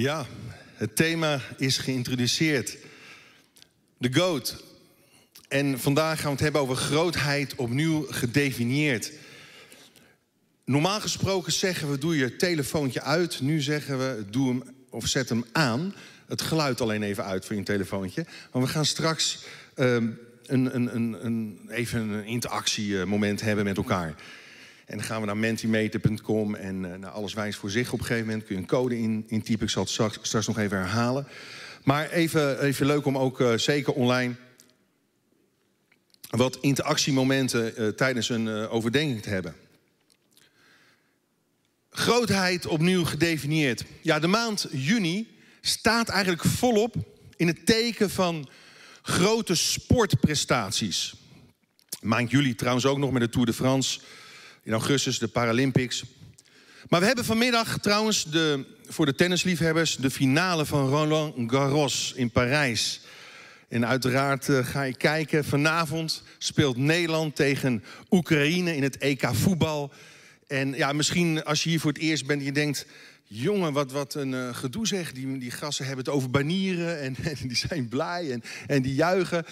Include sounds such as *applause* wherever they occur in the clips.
Ja, het thema is geïntroduceerd. De GOAT. En vandaag gaan we het hebben over grootheid opnieuw gedefinieerd. Normaal gesproken zeggen we, doe je telefoontje uit. Nu zeggen we, doe hem of zet hem aan. Het geluid alleen even uit voor je telefoontje. Maar we gaan straks ehm, een, een, een, even een interactiemoment hebben met elkaar. En dan gaan we naar mentimeter.com en eh, nou, alles wijst voor zich. Op een gegeven moment kun je een code in, intypen. Ik zal het straks, straks nog even herhalen. Maar even, even leuk om ook eh, zeker online wat interactiemomenten eh, tijdens een overdenking te hebben. Grootheid opnieuw gedefinieerd. Ja, de maand juni staat eigenlijk volop in het teken van grote sportprestaties. Maand juli trouwens ook nog met de Tour de France. In augustus de Paralympics. Maar we hebben vanmiddag trouwens de, voor de tennisliefhebbers de finale van Roland Garros in Parijs. En uiteraard eh, ga je kijken. Vanavond speelt Nederland tegen Oekraïne in het EK voetbal. En ja, misschien als je hier voor het eerst bent en je denkt... jongen, wat, wat een eh, gedoe zeg. Die, die gasten hebben het over banieren en, *laughs* en die zijn blij en, en die juichen.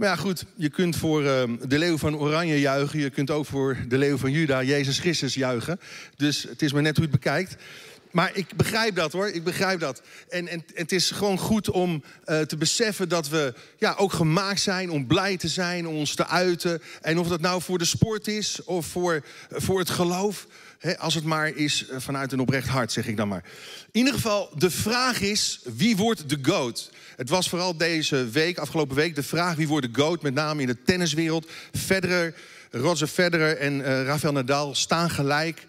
Maar ja, goed, je kunt voor eh, de leeuw van Oranje juichen. Je kunt ook voor de leeuw van Juda, Jezus Christus, juichen. Dus het is maar net hoe je het bekijkt. Maar ik begrijp dat hoor, ik begrijp dat. En, en, het is gewoon goed om eh, te beseffen dat we ja, ook gemaakt zijn om blij te zijn, om ons te uiten. En of dat nou voor de sport is of voor, voor het geloof. Als het maar is eh, vanuit een oprecht hart, zeg ik dan maar. In ieder geval, de vraag is, wie wordt de GOAT? Het was vooral deze week, afgelopen week, de vraag wie wordt de GOAT? Met name in de tenniswereld. Federer, Roger Federer en eh, Rafael Nadal staan gelijk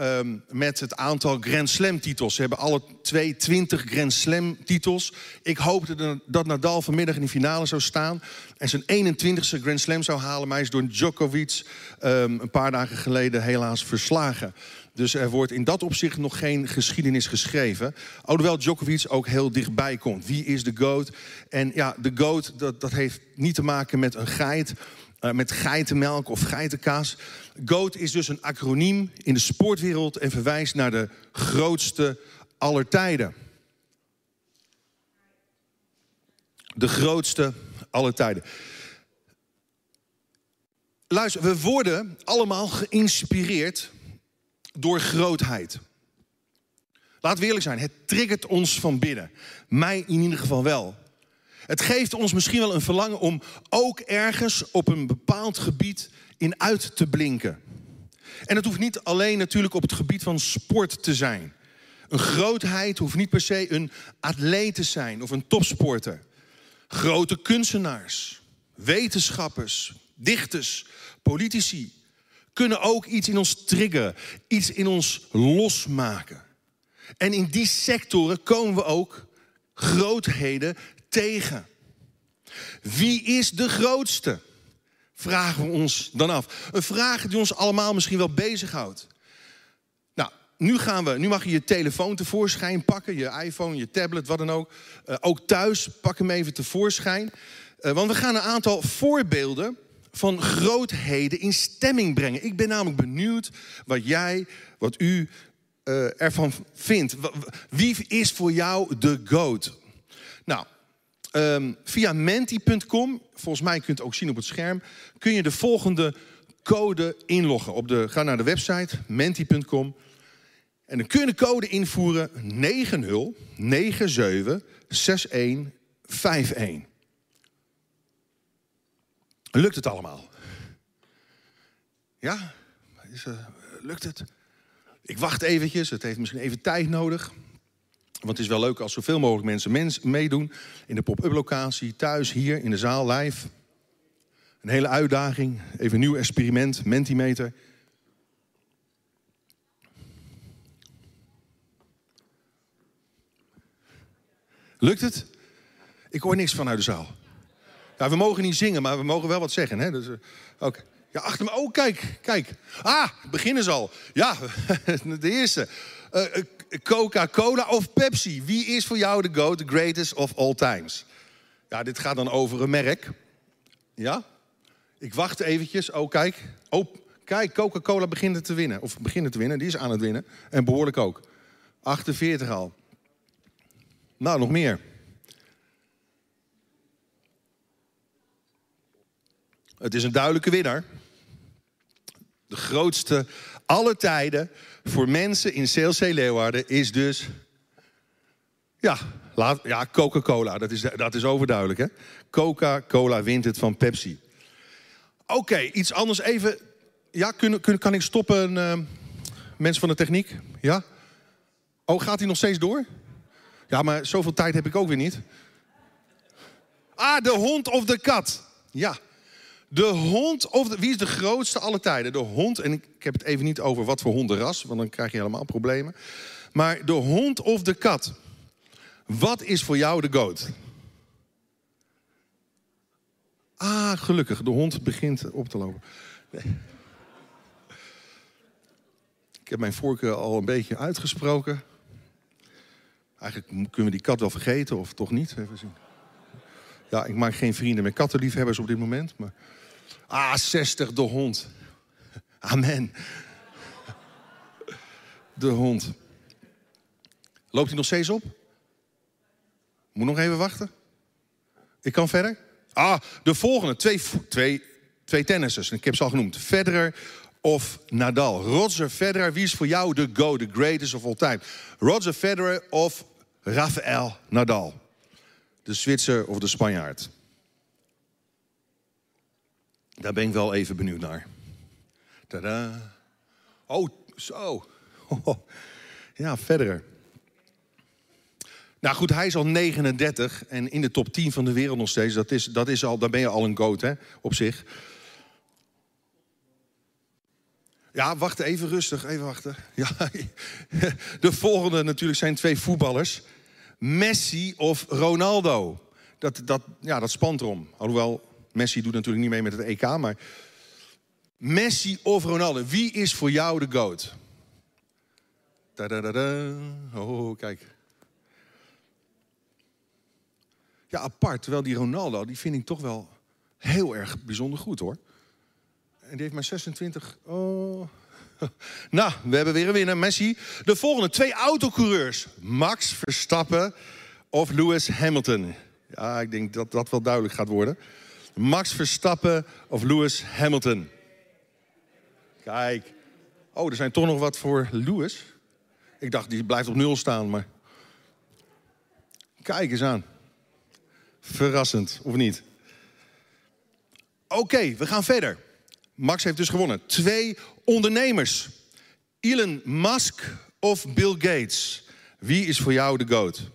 um, met het aantal Grand Slam titels. Ze hebben alle twee 20 Grand Slam titels. Ik hoopte dat Nadal vanmiddag in de finale zou staan en zijn 21ste Grand Slam zou halen. Maar hij is door Djokovic um, een paar dagen geleden helaas verslagen. Dus er wordt in dat opzicht nog geen geschiedenis geschreven. Alhoewel Djokovic ook heel dichtbij komt. Wie is de GOAT? En ja, de GOAT, dat, dat heeft niet te maken met een geit... Uh, met geitenmelk of geitenkaas. GOAT is dus een acroniem in de sportwereld... en verwijst naar de grootste aller tijden. De grootste aller tijden. Luister, we worden allemaal geïnspireerd door grootheid. Laten we eerlijk zijn, het triggert ons van binnen. Mij in ieder geval wel. Het geeft ons misschien wel een verlangen om ook ergens op een bepaald gebied in uit te blinken. En het hoeft niet alleen natuurlijk op het gebied van sport te zijn. Een grootheid hoeft niet per se een atleet te zijn of een topsporter. Grote kunstenaars, wetenschappers, dichters, politici kunnen ook iets in ons triggeren, iets in ons losmaken. En in die sectoren komen we ook grootheden tegen. Wie is de grootste? Vragen we ons dan af. Een vraag die ons allemaal misschien wel bezighoudt. Nou, nu, gaan we, nu mag je je telefoon tevoorschijn pakken, je iPhone, je tablet, wat dan ook. Uh, ook thuis, pak hem even tevoorschijn. Uh, want we gaan een aantal voorbeelden van grootheden in stemming brengen. Ik ben namelijk benieuwd wat jij, wat u uh, ervan vindt. Wie is voor jou de GOAT? Nou, um, via menti.com, volgens mij kunt het ook zien op het scherm, kun je de volgende code inloggen. Op de, ga naar de website menti.com en dan kun je de code invoeren 90976151. Lukt het allemaal? Ja? Is, uh, lukt het? Ik wacht eventjes, het heeft misschien even tijd nodig. Want het is wel leuk als zoveel mogelijk mensen meedoen. In de pop-up locatie, thuis, hier, in de zaal, live. Een hele uitdaging. Even een nieuw experiment, Mentimeter. Lukt het? Ik hoor niks vanuit de zaal. Ja, we mogen niet zingen, maar we mogen wel wat zeggen. Hè? Dus. Eh, ja, achter me. Oh, kijk, kijk. Ah, beginnen ze al. Ja, *laughs* de eerste. Eh, eh, Coca-Cola of Pepsi? Wie is voor jou de GOAT, the greatest of all times? Ja, dit gaat dan over een merk. Ja? Ik wacht eventjes. Oh, kijk. Oh, kijk, Coca-Cola begint te winnen. Of begint te winnen, die is aan het winnen. En behoorlijk ook. 48 al. Nou, nog meer. Het is een duidelijke winnaar. De grootste alle tijden voor mensen in CLC Leeuwarden is dus... Ja, ja Coca-Cola, dat is, dat is overduidelijk. hè. Coca-Cola wint het van Pepsi. Oké, iets anders even. Ja, kan ik stoppen, uh, mensen van de techniek? Ja? Oh, gaat hij nog steeds door? Ja, maar zoveel tijd heb ik ook weer niet. Ah, de hond of de kat. Ja. De hond of de, wie is de grootste alle tijden? De hond, en ik, ik heb het even niet over wat voor hondenras, want dan krijg je helemaal problemen. Maar de hond of de kat. Wat is voor jou de goat? Ah, gelukkig, de hond begint op te lopen. Ik heb mijn voorkeur al een beetje uitgesproken. Eigenlijk kunnen we die kat wel vergeten, of toch niet? Even zien. Ja, ik maak geen vrienden met kattenliefhebbers op dit moment. Maar... Ah, 60, de hond. Amen. De hond. Loopt hij nog steeds op? Moet nog even wachten. Ik kan verder. Ah, de volgende. Twee, twee, twee tennissers. Ik heb ze al genoemd. Federer of Nadal. Roger Federer. Wie is voor jou de go, the greatest of all time? Roger Federer of Rafael Nadal? De Zwitser of de Spanjaard? Daar ben ik wel even benieuwd naar. Tada. Oh, zo. *laughs* Ja, Federer. Nou goed, hij is al 39 en in de top 10 van de wereld nog steeds. Dat is, dat is al, dan ben je al een goat hè, op zich. Ja, wacht even rustig, even wachten. *laughs* Ja, de volgende natuurlijk zijn twee voetballers. Messi of Ronaldo. Dat, dat, ja, dat spant erom. Alhoewel, Messi doet natuurlijk niet mee met het EK, maar... Messi of Ronaldo, wie is voor jou de GOAT? -da -da oh, kijk. Ja, apart. Terwijl die Ronaldo, die vind ik toch wel heel erg bijzonder goed hoor. En die heeft maar 26. Oh. *laughs* Nou, we hebben weer een winnaar, Messi. De volgende twee autocoureurs. Max Verstappen of Lewis Hamilton. Ja, ik denk dat dat wel duidelijk gaat worden. Max Verstappen of Lewis Hamilton. Kijk. Oh, er zijn toch nog wat voor Lewis. Ik dacht, die blijft op nul staan, maar... Kijk eens aan. Verrassend, of niet? Oké, we gaan verder. Max heeft dus gewonnen. Twee ondernemers. Elon Musk of Bill Gates? Wie is voor jou de GOAT?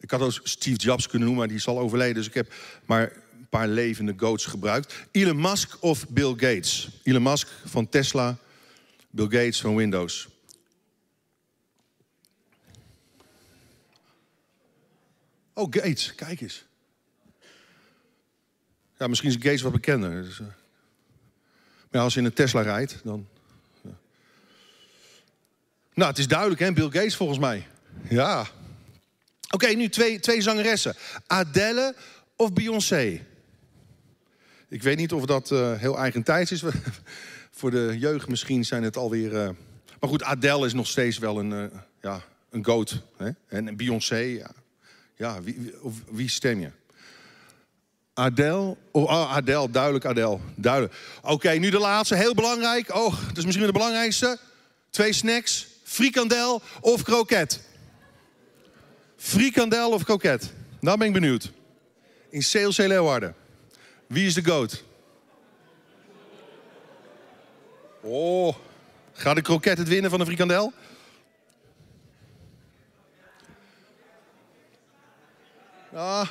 Ik had ook Steve Jobs kunnen noemen, maar die is al overleden. Dus ik heb maar een paar levende GOATs gebruikt. Elon Musk of Bill Gates? Elon Musk van Tesla, Bill Gates van Windows. Oh, Gates, kijk eens. Ja, misschien is Gates wat bekender. Dus, uh... Maar als je in een Tesla rijdt, dan... Ja. Nou, het is duidelijk, hè? Bill Gates volgens mij. Ja. Oké, nu twee, twee zangeressen. Adele of Beyoncé? Ik weet niet of dat uh, heel eigentijds is. *laughs* Voor de jeugd misschien zijn het alweer... Uh... Maar goed, Adele is nog steeds wel een, ja, een goat. Hè? En Beyoncé, ja. Ja, wie, wie, wie stem je? Adel. Oh, ah, Adel, duidelijk Adel. Duidelijk. Oké, nu de laatste, heel belangrijk. Oh, dat is misschien de belangrijkste. Twee snacks. Frikandel of kroket? Frikandel of kroket? Nou ben ik benieuwd. In CLC Leeuwarden. Wie is de goat? Oh, gaat de kroket het winnen van de frikandel? Ah.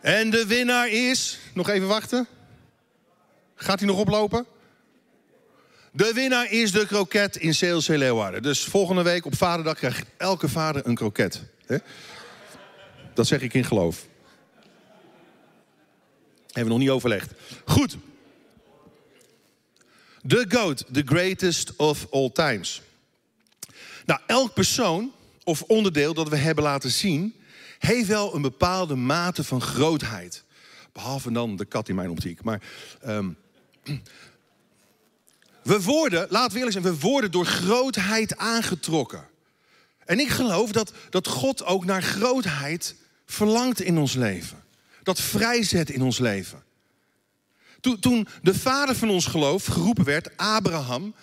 En de winnaar is. Nog even wachten. Gaat hij nog oplopen? De winnaar is de kroket in CLC Leeuwarden. Dus volgende week op Vaderdag krijgt elke vader een kroket. Dat zeg ik in geloof. Hebben we nog niet overlegd. Goed. The GOAT, the greatest of all times. Nou, elk persoon of onderdeel dat we hebben laten zien, heeft wel een bepaalde mate van grootheid. Behalve dan de kat in mijn optiek. Maar ehm, we worden, laten we eerlijk zijn, we worden door grootheid aangetrokken. En ik geloof dat, dat God ook naar grootheid verlangt in ons leven. Dat vrijzet in ons leven. Toen, de vader van ons geloof geroepen werd, Abraham,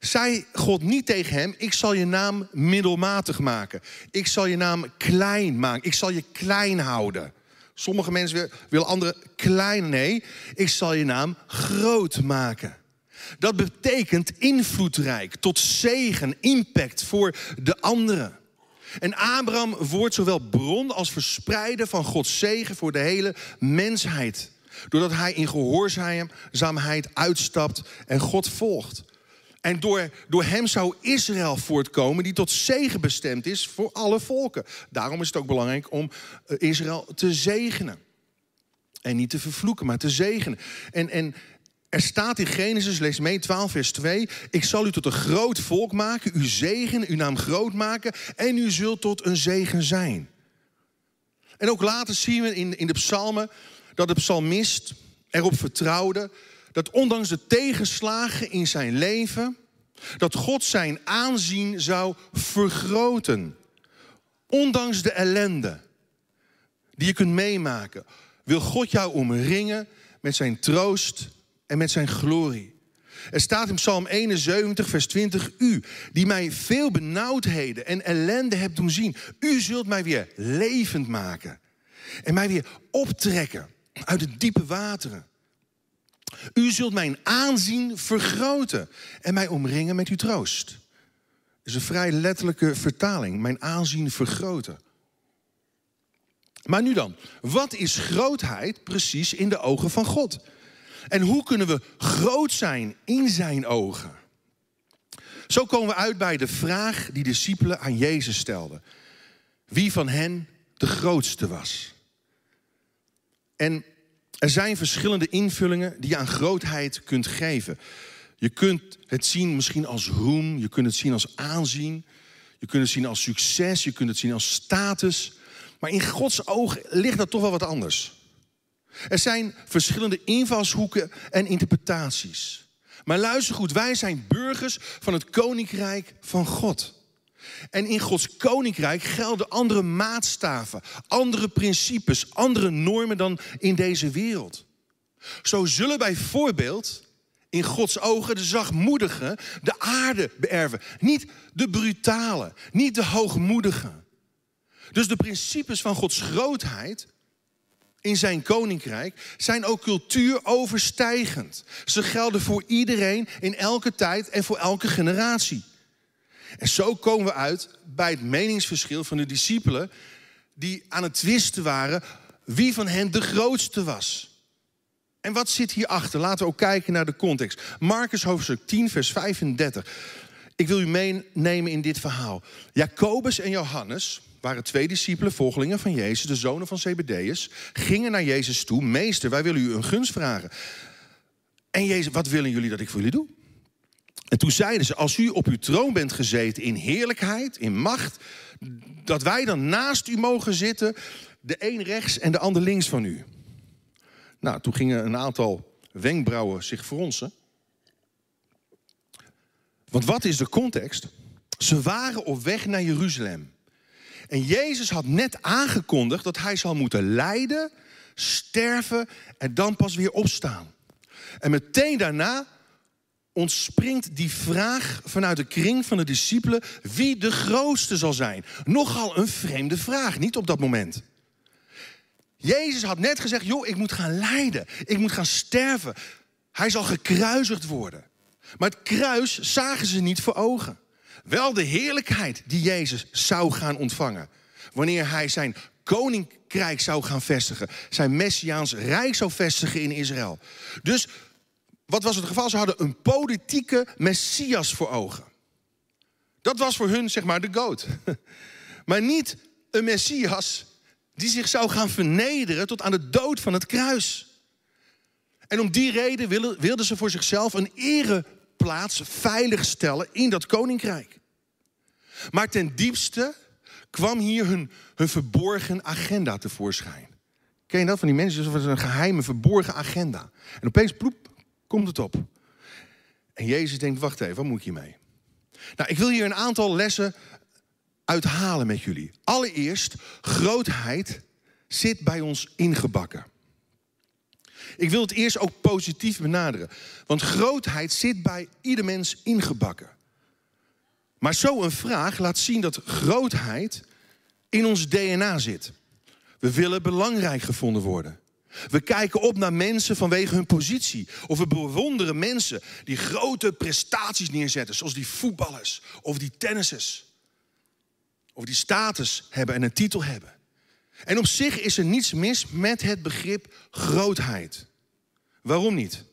zei God niet tegen hem: Ik zal je naam middelmatig maken. Ik zal je naam klein maken. Ik zal je klein houden. Sommige mensen willen anderen klein. Nee, ik zal je naam groot maken. Dat betekent invloedrijk, tot zegen, impact voor de anderen. En Abraham wordt zowel bron als verspreider van Gods zegen voor de hele mensheid. Doordat hij in gehoorzaamheid uitstapt en God volgt. En door, door hem zou Israël voortkomen, die tot zegen bestemd is voor alle volken. Daarom is het ook belangrijk om eh, Israël te zegenen. En niet te vervloeken, maar te zegenen. En, en er staat in Genesis, lees mee, 12 vers 2. Ik zal u tot een groot volk maken, u zegenen, uw naam groot maken. En u zult tot een zegen zijn. En ook later zien we in, in de psalmen dat de psalmist erop vertrouwde dat ondanks de tegenslagen in zijn leven, dat God zijn aanzien zou vergroten. Ondanks de ellende die je kunt meemaken, wil God jou omringen met zijn troost en met zijn glorie. Er staat in Psalm 71, vers 20, U, die mij veel benauwdheden en ellende hebt doen zien, U zult mij weer levend maken en mij weer optrekken uit de diepe wateren. U zult mijn aanzien vergroten en mij omringen met uw troost. Dat is een vrij letterlijke vertaling. Mijn aanzien vergroten. Maar nu dan, wat is grootheid precies in de ogen van God? En hoe kunnen we groot zijn in zijn ogen? Zo komen we uit bij de vraag die discipelen aan Jezus stelden. Wie van hen de grootste was? En er zijn verschillende invullingen die je aan grootheid kunt geven. Je kunt het zien misschien als roem, je kunt het zien als aanzien, je kunt het zien als succes, je kunt het zien als status. Maar in Gods oog ligt dat toch wel wat anders. Er zijn verschillende invalshoeken en interpretaties. Maar luister goed, wij zijn burgers van het koninkrijk van God. En in Gods koninkrijk gelden andere maatstaven, andere principes, andere normen dan in deze wereld. Zo zullen bijvoorbeeld in Gods ogen de zachtmoedigen de aarde beërven. Niet de brutale, niet de hoogmoedige. Dus de principes van Gods grootheid in zijn koninkrijk zijn ook cultuuroverstijgend. Ze gelden voor iedereen in elke tijd en voor elke generatie. En zo komen we uit bij het meningsverschil van de discipelen die aan het twisten waren wie van hen de grootste was. En wat zit hierachter? Laten we ook kijken naar de context. Marcus hoofdstuk 10, vers 35. Ik wil u meenemen in dit verhaal. Jacobus en Johannes waren twee discipelen, volgelingen van Jezus, de zonen van Zebedeus, gingen naar Jezus toe. Meester, wij willen u een gunst vragen. En Jezus, wat willen jullie dat ik voor jullie doe? En toen zeiden ze, als u op uw troon bent gezeten in heerlijkheid, in macht, dat wij dan naast u mogen zitten, de een rechts en de ander links van u. Nou, toen gingen een aantal wenkbrauwen zich fronsen. Want wat is de context? Ze waren op weg naar Jeruzalem. En Jezus had net aangekondigd dat hij zal moeten lijden, sterven en dan pas weer opstaan. En meteen daarna ontspringt die vraag vanuit de kring van de discipelen wie de grootste zal zijn. Nogal een vreemde vraag, niet op dat moment. Jezus had net gezegd, joh, ik moet gaan lijden, ik moet gaan sterven. Hij zal gekruisigd worden. Maar het kruis zagen ze niet voor ogen. Wel de heerlijkheid die Jezus zou gaan ontvangen. Wanneer hij zijn koninkrijk zou gaan vestigen. Zijn messiaans rijk zou vestigen in Israël. Dus wat was het geval? Ze hadden een politieke messias voor ogen. Dat was voor hun, zeg maar, de goat. *laughs* Maar niet een messias die zich zou gaan vernederen tot aan de dood van het kruis. En om die reden wilden ze voor zichzelf een ereplaats veilig stellen in dat koninkrijk. Maar ten diepste kwam hier hun, hun verborgen agenda tevoorschijn. Ken je dat van die mensen? Dat is een geheime, verborgen agenda. En opeens, ploep, komt het op. En Jezus denkt, wacht even, wat moet ik hiermee? Nou, ik wil hier een aantal lessen uithalen met jullie. Allereerst, grootheid zit bij ons ingebakken. Ik wil het eerst ook positief benaderen. Want grootheid zit bij ieder mens ingebakken. Maar zo een vraag laat zien dat grootheid in ons DNA zit. We willen belangrijk gevonden worden. We kijken op naar mensen vanwege hun positie. Of we bewonderen mensen die grote prestaties neerzetten, zoals die voetballers of die tennissers. Of die status hebben en een titel hebben. En op zich is er niets mis met het begrip grootheid. Waarom niet?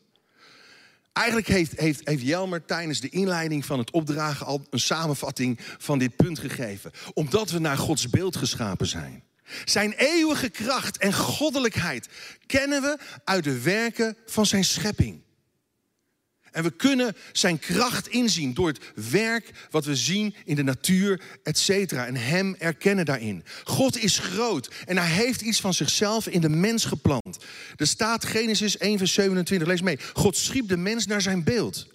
Eigenlijk heeft, heeft, heeft Jelmer tijdens de inleiding van het opdragen al een samenvatting van dit punt gegeven. Omdat we naar Gods beeld geschapen zijn. Zijn eeuwige kracht en goddelijkheid kennen we uit de werken van zijn schepping. En we kunnen zijn kracht inzien door het werk wat we zien in de natuur, et cetera. En hem erkennen daarin. God is groot en hij heeft iets van zichzelf in de mens geplant. Er staat Genesis 1 vers 27, lees mee. God schiep de mens naar zijn beeld.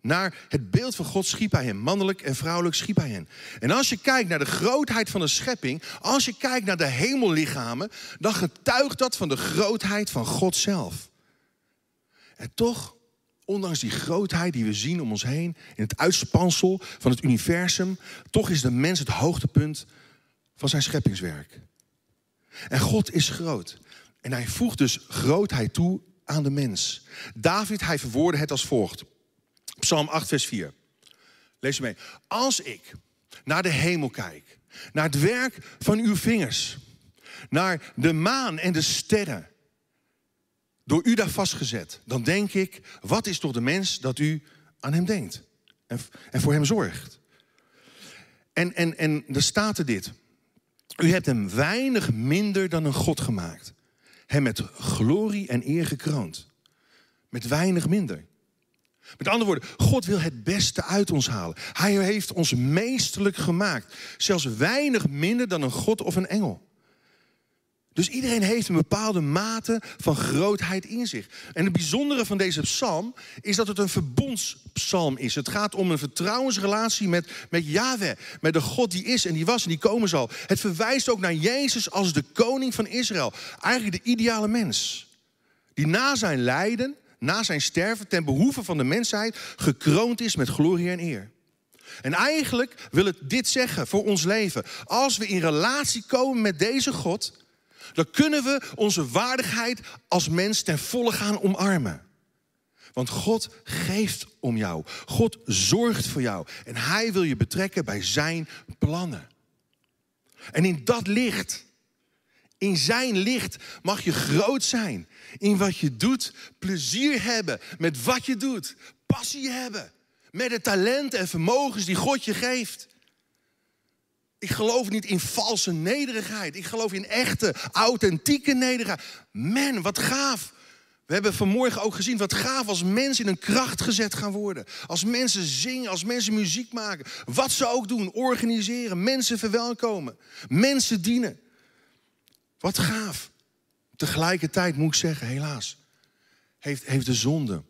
Naar het beeld van God schiep hij hem. Mannelijk en vrouwelijk schiep hij hen. En als je kijkt naar de grootheid van de schepping, als je kijkt naar de hemellichamen, dan getuigt dat van de grootheid van God zelf. En toch ondanks die grootheid die we zien om ons heen, in het uitspansel van het universum, toch is de mens het hoogtepunt van zijn scheppingswerk. En God is groot. En hij voegt dus grootheid toe aan de mens. David, hij verwoordde het als volgt. Psalm 8, vers 4. Lees je mee. Als ik naar de hemel kijk, naar het werk van uw vingers, naar de maan en de sterren, door u daar vastgezet, dan denk ik, wat is toch de mens dat u aan hem denkt en, en voor hem zorgt. En, en, en er staat er dit. U hebt hem weinig minder dan een God gemaakt. Hem met glorie en eer gekroond. Met weinig minder. Met andere woorden, God wil het beste uit ons halen. Hij heeft ons meesterlijk gemaakt. Zelfs weinig minder dan een God of een engel. Dus iedereen heeft een bepaalde mate van grootheid in zich. En het bijzondere van deze psalm is dat het een verbondspsalm is. Het gaat om een vertrouwensrelatie met, met Yahweh, met de God die is en die was en die komen zal. Het verwijst ook naar Jezus als de koning van Israël. Eigenlijk de ideale mens. Die na zijn lijden, na zijn sterven, ten behoeve van de mensheid, gekroond is met glorie en eer. En eigenlijk wil het dit zeggen voor ons leven. Als we in relatie komen met deze God dan kunnen we onze waardigheid als mens ten volle gaan omarmen. Want God geeft om jou. God zorgt voor jou. En Hij wil je betrekken bij Zijn plannen. En in dat licht, in Zijn licht, mag je groot zijn. In wat je doet, plezier hebben met wat je doet. Passie hebben met de talenten en vermogens die God je geeft. Ik geloof niet in valse nederigheid. Ik geloof in echte, authentieke nederigheid. Man, wat gaaf. We hebben vanmorgen ook gezien wat gaaf als mensen in een kracht gezet gaan worden. Als mensen zingen, als mensen muziek maken. Wat ze ook doen, organiseren, mensen verwelkomen, mensen dienen. Wat gaaf. Tegelijkertijd moet ik zeggen, helaas, heeft, heeft de zonde,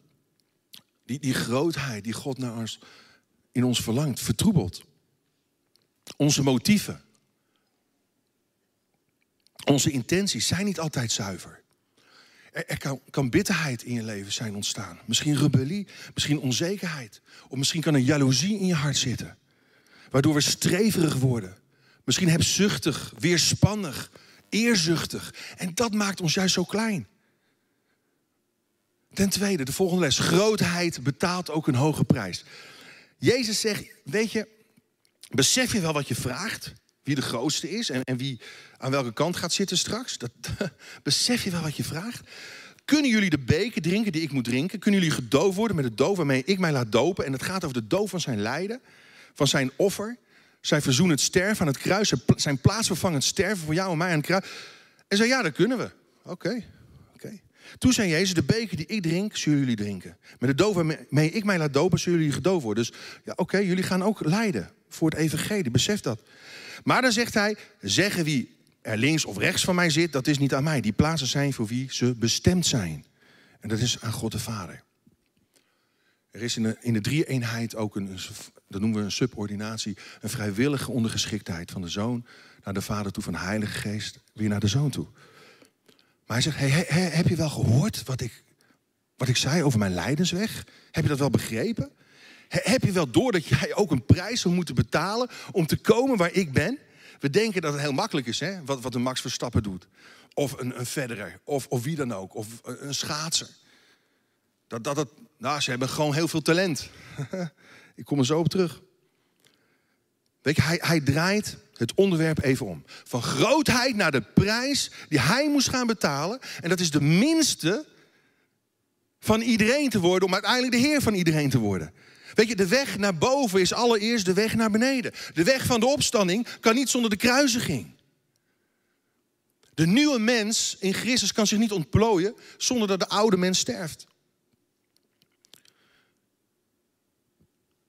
die, die grootheid die God naar ons, in ons verlangt, vertroebeld. Onze motieven, onze intenties zijn niet altijd zuiver. Er, kan, kan, bitterheid in je leven zijn ontstaan. Misschien rebellie, misschien onzekerheid. Of misschien kan er jaloezie in je hart zitten. Waardoor we streverig worden. Misschien hebzuchtig, weerspannig, eerzuchtig. En dat maakt ons juist zo klein. Ten tweede, de volgende les. Grootheid betaalt ook een hoge prijs. Jezus zegt, weet je, Besef je wel wat je vraagt? Wie de grootste is en, en wie aan welke kant gaat zitten straks? Dat, *laughs* besef je wel wat je vraagt? Kunnen jullie de beker drinken die ik moet drinken? Kunnen jullie gedoofd worden met de doof waarmee ik mij laat dopen? En het gaat over de doof van zijn lijden, van zijn offer, zijn verzoenend sterven aan het kruis, zijn plaatsvervangend sterven voor jou en mij aan het kruis. En zei, ja, dat kunnen we. Oké. Toen zei Jezus, de beker die ik drink, zullen jullie drinken. Met de doof waarmee ik mij laat dopen, zullen jullie gedoofd worden. Dus ja, oké, jullie gaan ook lijden voor het evangelie, besef dat. Maar dan zegt hij, zeggen wie er links of rechts van mij zit, dat is niet aan mij. Die plaatsen zijn voor wie ze bestemd zijn. En dat is aan God de Vader. Er is in de, in de drie-eenheid ook een, dat noemen we een subordinatie, een vrijwillige ondergeschiktheid van de zoon naar de vader toe, van de heilige geest weer naar de zoon toe. Maar hij zegt, hey, heb je wel gehoord wat ik, wat ik zei over mijn lijdensweg? Heb je dat wel begrepen? Heb je wel door dat jij ook een prijs zal moeten betalen om te komen waar ik ben? We denken dat het heel makkelijk is, hè? Wat, wat een Max Verstappen doet. Of een, een Federer, of, of wie dan ook, of een, een schaatser. Dat, dat, dat, nou, ze hebben gewoon heel veel talent. *laughs* Ik kom er zo op terug. Weet je, hij, hij draait het onderwerp even om. Van grootheid naar de prijs die hij moest gaan betalen. En dat is de minste van iedereen te worden om uiteindelijk de Heer van iedereen te worden. Weet je, de weg naar boven is allereerst de weg naar beneden. De weg van de opstanding kan niet zonder de kruisiging. De nieuwe mens in Christus kan zich niet ontplooien zonder dat de oude mens sterft.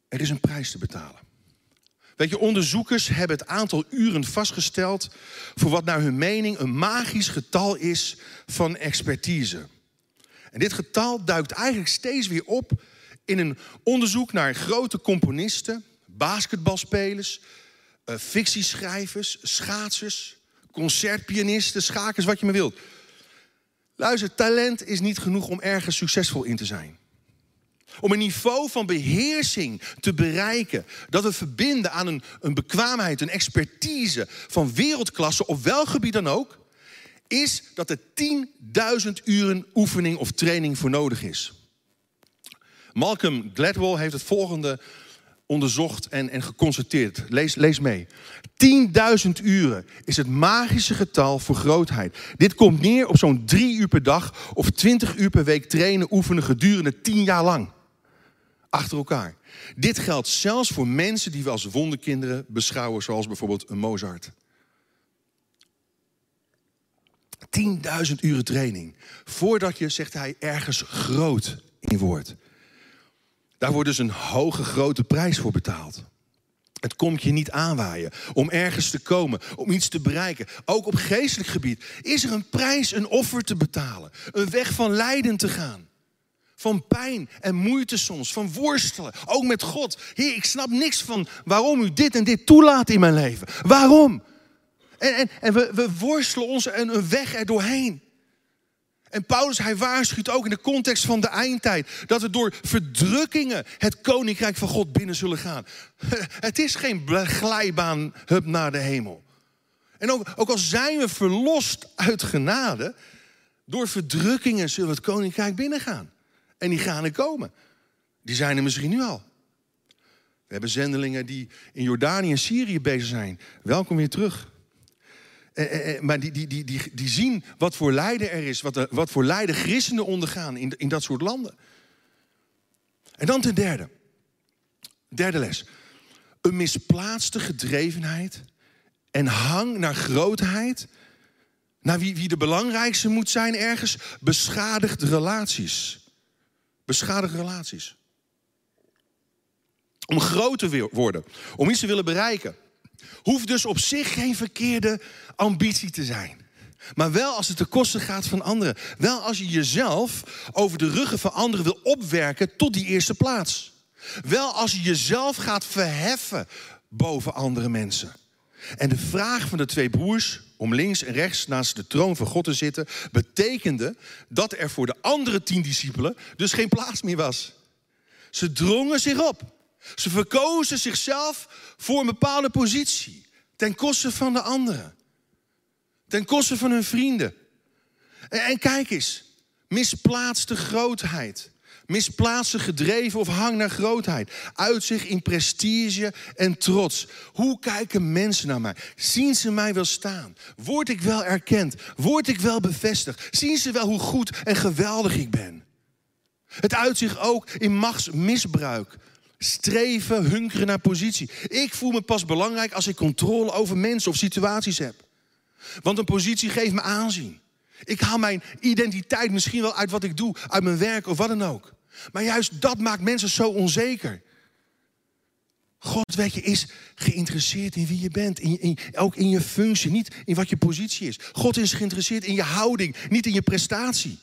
Er is een prijs te betalen. Weet je, onderzoekers hebben het aantal uren vastgesteld voor wat naar hun mening een magisch getal is van expertise. En dit getal duikt eigenlijk steeds weer op in een onderzoek naar grote componisten, basketbalspelers, uh, fictieschrijvers, schaatsers, concertpianisten, schakers, wat je maar wilt. Luister, talent is niet genoeg om ergens succesvol in te zijn. Om een niveau van beheersing te bereiken. Dat we verbinden aan een, een bekwaamheid, een expertise van wereldklasse op welk gebied dan ook. Is dat er 10.000 uren oefening of training voor nodig is. Malcolm Gladwell heeft het volgende onderzocht en, en geconstateerd. Lees, lees mee. 10.000 uren is het magische getal voor grootheid. Dit komt neer op zo'n drie uur per dag of 20 uur per week trainen, oefenen gedurende 10 jaar lang achter elkaar. Dit geldt zelfs voor mensen die we als wonderkinderen beschouwen, zoals bijvoorbeeld een Mozart. 10.000 uren training. Voordat je, zegt hij, ergens groot in wordt. Daar wordt dus een hoge, grote prijs voor betaald. Het komt je niet aanwaaien om ergens te komen, om iets te bereiken. Ook op geestelijk gebied is er een prijs, een offer te betalen. Een weg van lijden te gaan. Van pijn en moeite soms, van worstelen. Ook met God. Heer, ik snap niks van waarom u dit en dit toelaat in mijn leven. Waarom? En, en, en we, we worstelen ons een, weg er doorheen. En Paulus, hij waarschuwt ook in de context van de eindtijd dat we door verdrukkingen het koninkrijk van God binnen zullen gaan. *laughs* Het is geen glijbaan hup naar de hemel. En ook, ook al zijn we verlost uit genade, door verdrukkingen zullen we het koninkrijk binnengaan. En die gaan er komen. Die zijn er misschien nu al. We hebben zendelingen die in Jordanië en Syrië bezig zijn. Welkom weer terug. Eh, eh, eh, maar die, die, die, die, die zien wat voor lijden er is, wat, wat voor lijden christenen ondergaan in, in dat soort landen. En dan ten derde, derde les. Een misplaatste gedrevenheid en hang naar grootheid, naar wie, wie de belangrijkste moet zijn ergens, beschadigt relaties. Beschadigde relaties. Om groot te worden, om iets te willen bereiken, hoeft dus op zich geen verkeerde ambitie te zijn. Maar wel als het ten koste gaat van anderen. Wel als je jezelf over de ruggen van anderen wil opwerken tot die eerste plaats. Wel als je jezelf gaat verheffen boven andere mensen. En de vraag van de twee broers om links en rechts naast de troon van God te zitten, betekende dat er voor de andere tien discipelen dus geen plaats meer was. Ze drongen zich op. Ze verkozen zichzelf voor een bepaalde positie, ten koste van de anderen, ten koste van hun vrienden. En, kijk eens, misplaatste grootheid Misplaatste gedreven of hang naar grootheid. Uitzicht in prestige en trots. Hoe kijken mensen naar mij? Zien ze mij wel staan? Word ik wel erkend? Word ik wel bevestigd? Zien ze wel hoe goed en geweldig ik ben? Het uitzicht ook in machtsmisbruik. Streven, hunkeren naar positie. Ik voel me pas belangrijk als ik controle over mensen of situaties heb. Want een positie geeft me aanzien. Ik haal mijn identiteit misschien wel uit wat ik doe, uit mijn werk of wat dan ook. Maar juist dat maakt mensen zo onzeker. God, weet je, is geïnteresseerd in wie je bent. In, in, ook in je functie, niet in wat je positie is. God is geïnteresseerd in je houding, niet in je prestatie.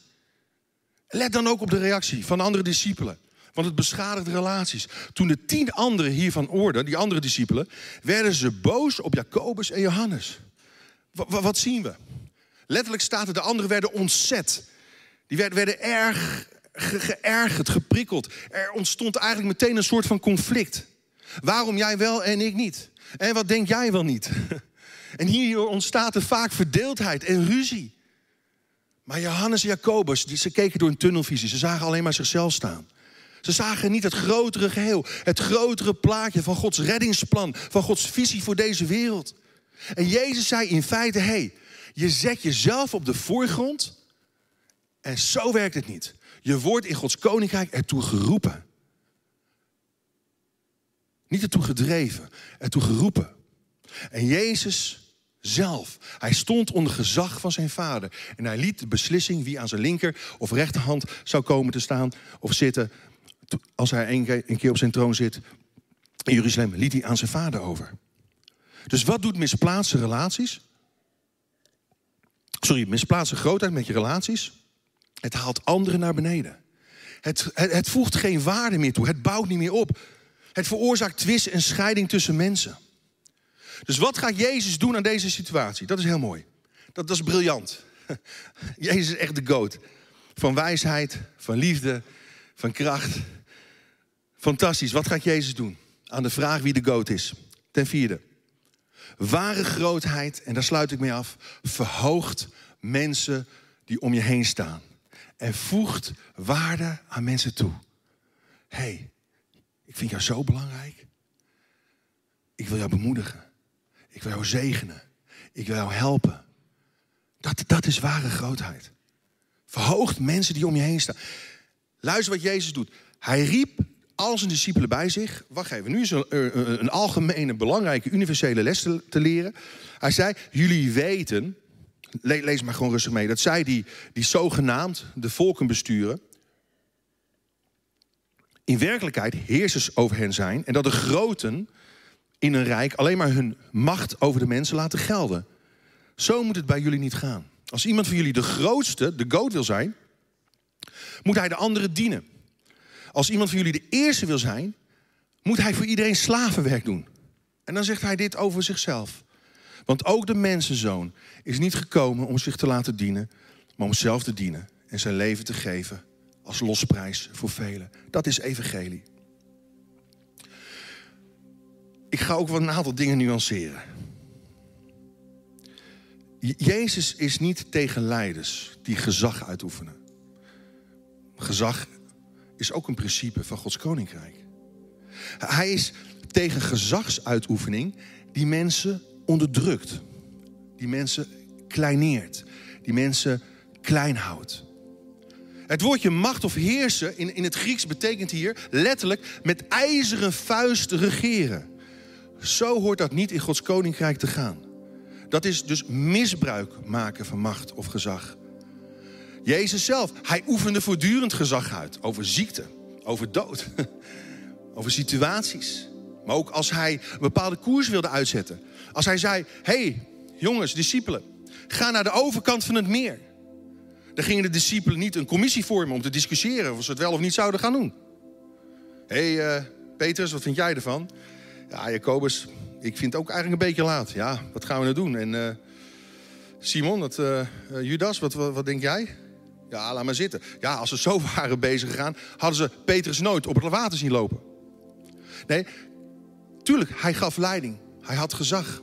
Let dan ook op de reactie van andere discipelen. Want het beschadigt relaties. Toen de tien anderen hiervan oorden, die andere discipelen, werden ze boos op Jacobus en Johannes. wat zien we? Letterlijk staat er, de anderen werden ontzet. Die werden, werden erg geërgerd, geprikkeld. Er ontstond eigenlijk meteen een soort van conflict. Waarom jij wel en ik niet? En wat denk jij wel niet? *laughs* En hier ontstaat er vaak verdeeldheid en ruzie. Maar Johannes en Jacobus, die, ze keken door een tunnelvisie. Ze zagen alleen maar zichzelf staan. Ze zagen niet het grotere geheel, het grotere plaatje van Gods reddingsplan, van Gods visie voor deze wereld. En Jezus zei in feite: hé, hey, je zet jezelf op de voorgrond en zo werkt het niet. Je wordt in Gods koninkrijk ertoe geroepen. Niet ertoe gedreven, ertoe geroepen. En Jezus zelf, hij stond onder gezag van zijn vader. En hij liet de beslissing wie aan zijn linker of rechterhand zou komen te staan of zitten. Als hij een keer op zijn troon zit in Jeruzalem, liet hij aan zijn vader over. Dus wat doet misplaatste relaties? Sorry, misplaatste grootheid met je relaties? Het haalt anderen naar beneden. Het, het, het voegt geen waarde meer toe. Het bouwt niet meer op. Het veroorzaakt twist en scheiding tussen mensen. Dus wat gaat Jezus doen aan deze situatie? Dat is heel mooi. Dat, dat is briljant. *laughs* Jezus is echt de goat. Van wijsheid, van liefde, van kracht. Fantastisch. Wat gaat Jezus doen? Aan de vraag wie de goat is. Ten vierde. Ware grootheid, en daar sluit ik mee af, verhoogt mensen die om je heen staan en voegt waarde aan mensen toe. Hé, hey, ik vind jou zo belangrijk. Ik wil jou bemoedigen. Ik wil jou zegenen. Ik wil jou helpen. Dat, dat is ware grootheid. Verhoogt mensen die om je heen staan. Luister wat Jezus doet. Hij riep al zijn discipelen bij zich. Wacht even, nu is een, een, algemene, belangrijke, universele les te leren. Hij zei, jullie weten lees maar gewoon rustig mee. Dat zij die, die zogenaamd de volken besturen, in werkelijkheid heersers over hen zijn. En dat de groten in een rijk alleen maar hun macht over de mensen laten gelden. Zo moet het bij jullie niet gaan. Als iemand van jullie de grootste, de goot wil zijn, moet hij de anderen dienen. Als iemand van jullie de eerste wil zijn, moet hij voor iedereen slavenwerk doen. En dan zegt hij dit over zichzelf. Want ook de mensenzoon is niet gekomen om zich te laten dienen, maar om zelf te dienen en zijn leven te geven als losprijs voor velen. Dat is evangelie. Ik ga ook wel een aantal dingen nuanceren. Jezus is niet tegen leiders die gezag uitoefenen. Gezag is ook een principe van Gods koninkrijk. Hij is tegen gezagsuitoefening die mensen onderdrukt. Die mensen kleineert. Die mensen klein houdt. Het woordje macht of heersen in, in het Grieks betekent hier letterlijk met ijzeren vuist regeren. Zo hoort dat niet in Gods koninkrijk te gaan. Dat is dus misbruik maken van macht of gezag. Jezus zelf, hij oefende voortdurend gezag uit over ziekte, over dood, *laughs* over situaties. Maar ook als hij een bepaalde koers wilde uitzetten. Als hij zei, hey, jongens, discipelen, ga naar de overkant van het meer. Dan gingen de discipelen niet een commissie vormen om te discussiëren of ze het wel of niet zouden gaan doen. Hé, hey, uh, Petrus, wat vind jij ervan? Ja, Jacobus, ik vind het ook eigenlijk een beetje laat. Ja, wat gaan we nou doen? En uh, Simon, dat, uh, Judas, wat, wat, wat, denk jij? Ja, laat maar zitten. Ja, als ze zo *laughs* waren bezig gegaan, hadden ze Petrus nooit op het water zien lopen. Nee, tuurlijk, hij gaf leiding. Hij had gezag.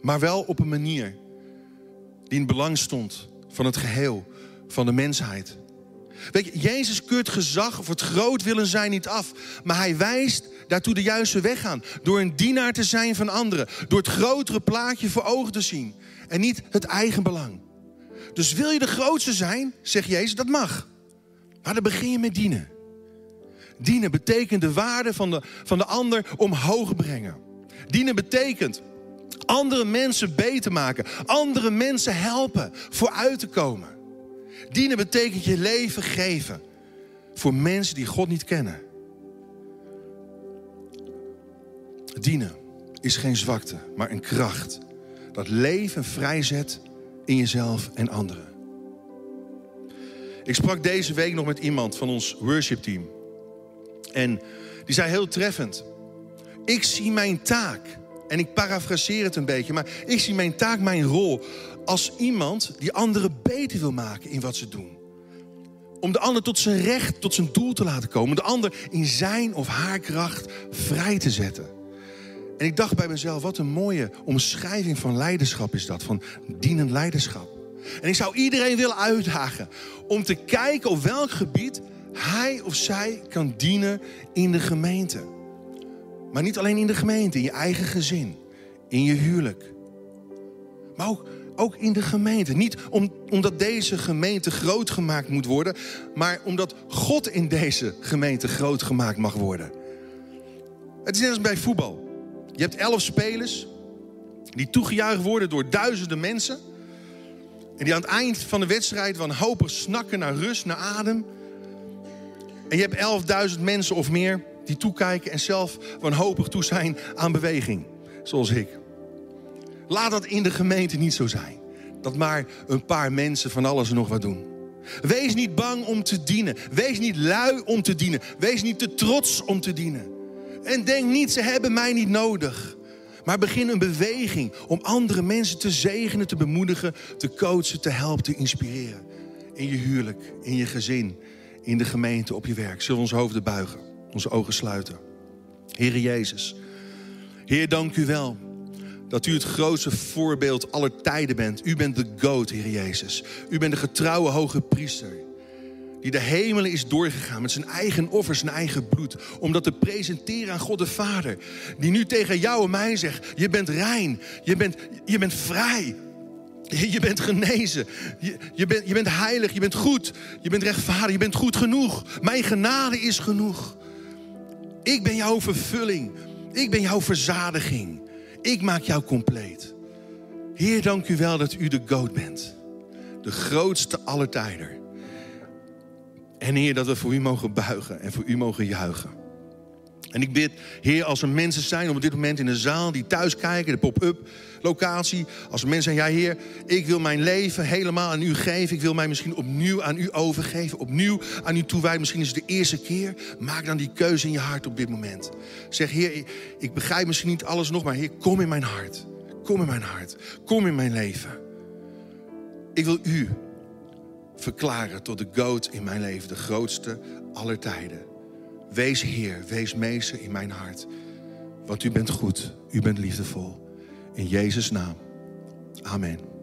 Maar wel op een manier die in belang stond van het geheel, van de mensheid. Weet je, Jezus keurt gezag of het groot willen zijn niet af. Maar hij wijst daartoe de juiste weg aan. Door een dienaar te zijn van anderen. Door het grotere plaatje voor ogen te zien. En niet het eigen belang. Dus wil je de grootste zijn, zegt Jezus, dat mag. Maar dan begin je met dienen. Dienen betekent de waarde van de, van de ander omhoog brengen. Dienen betekent andere mensen beter maken. Andere mensen helpen vooruit te komen. Dienen betekent je leven geven voor mensen die God niet kennen. Dienen is geen zwakte, maar een kracht. Dat leven vrijzet in jezelf en anderen. Ik sprak deze week nog met iemand van ons worshipteam. En die zei heel treffend: Ik zie mijn taak, en ik parafraseer het een beetje, maar ik zie mijn taak, mijn rol als iemand die anderen beter wil maken in wat ze doen. Om de ander tot zijn recht, tot zijn doel te laten komen. Om de ander in zijn of haar kracht vrij te zetten. En ik dacht bij mezelf, wat een mooie omschrijving van leiderschap is dat. Van dienend leiderschap. En ik zou iedereen willen uitdagen om te kijken op welk gebied hij of zij kan dienen in de gemeente. Maar niet alleen in de gemeente, in je eigen gezin, in je huwelijk. Maar ook, ook in de gemeente. Niet om, omdat deze gemeente groot gemaakt moet worden, maar omdat God in deze gemeente groot gemaakt mag worden. Het is net als bij voetbal. Je hebt elf spelers die toegejuicht worden door duizenden mensen. En die aan het eind van de wedstrijd wanhopig snakken naar rust, naar adem. En je hebt elfduizend mensen of meer die toekijken en zelf wanhopig toe zijn aan beweging. Zoals ik. Laat dat in de gemeente niet zo zijn. Dat maar een paar mensen van alles en nog wat doen. Wees niet bang om te dienen. Wees niet lui om te dienen. Wees niet te trots om te dienen. En denk niet, ze hebben mij niet nodig. Maar begin een beweging om andere mensen te zegenen, te bemoedigen, te coachen, te helpen, te inspireren. In je huwelijk, in je gezin, in de gemeente, op je werk. Zullen we onze hoofden buigen, onze ogen sluiten. Heere Jezus, Heer, dank u wel dat u het grootste voorbeeld aller tijden bent. U bent de goat, Heer Jezus. U bent de getrouwe hoge priester die de hemelen is doorgegaan met zijn eigen offer, zijn eigen bloed. Om dat te presenteren aan God de Vader. Die nu tegen jou en mij zegt, je bent rein, je bent, je bent vrij. Je bent genezen, je, je, bent, je bent heilig, je bent goed, je bent rechtvaardig, je bent goed genoeg. Mijn genade is genoeg. Ik ben jouw vervulling, ik ben jouw verzadiging. Ik maak jou compleet. Heer, dank u wel dat u de goat bent. De grootste aller tijden. En Heer, dat we voor u mogen buigen en voor u mogen juichen. En ik bid, Heer, als er mensen zijn op dit moment in de zaal die thuis kijken, de pop-up locatie. Als er mensen zijn, ja Heer, ik wil mijn leven helemaal aan u geven. Ik wil mij misschien opnieuw aan u overgeven, opnieuw aan u toewijden. Misschien is het de eerste keer. Maak dan die keuze in je hart op dit moment. Zeg, Heer, ik begrijp misschien niet alles nog, maar Heer, kom in mijn hart. Kom in mijn hart. Kom in mijn leven. Ik wil u verklaren tot de goat in mijn leven, de grootste aller tijden. Wees Heer, wees meester in mijn hart. Want u bent goed, u bent liefdevol. In Jezus' naam. Amen.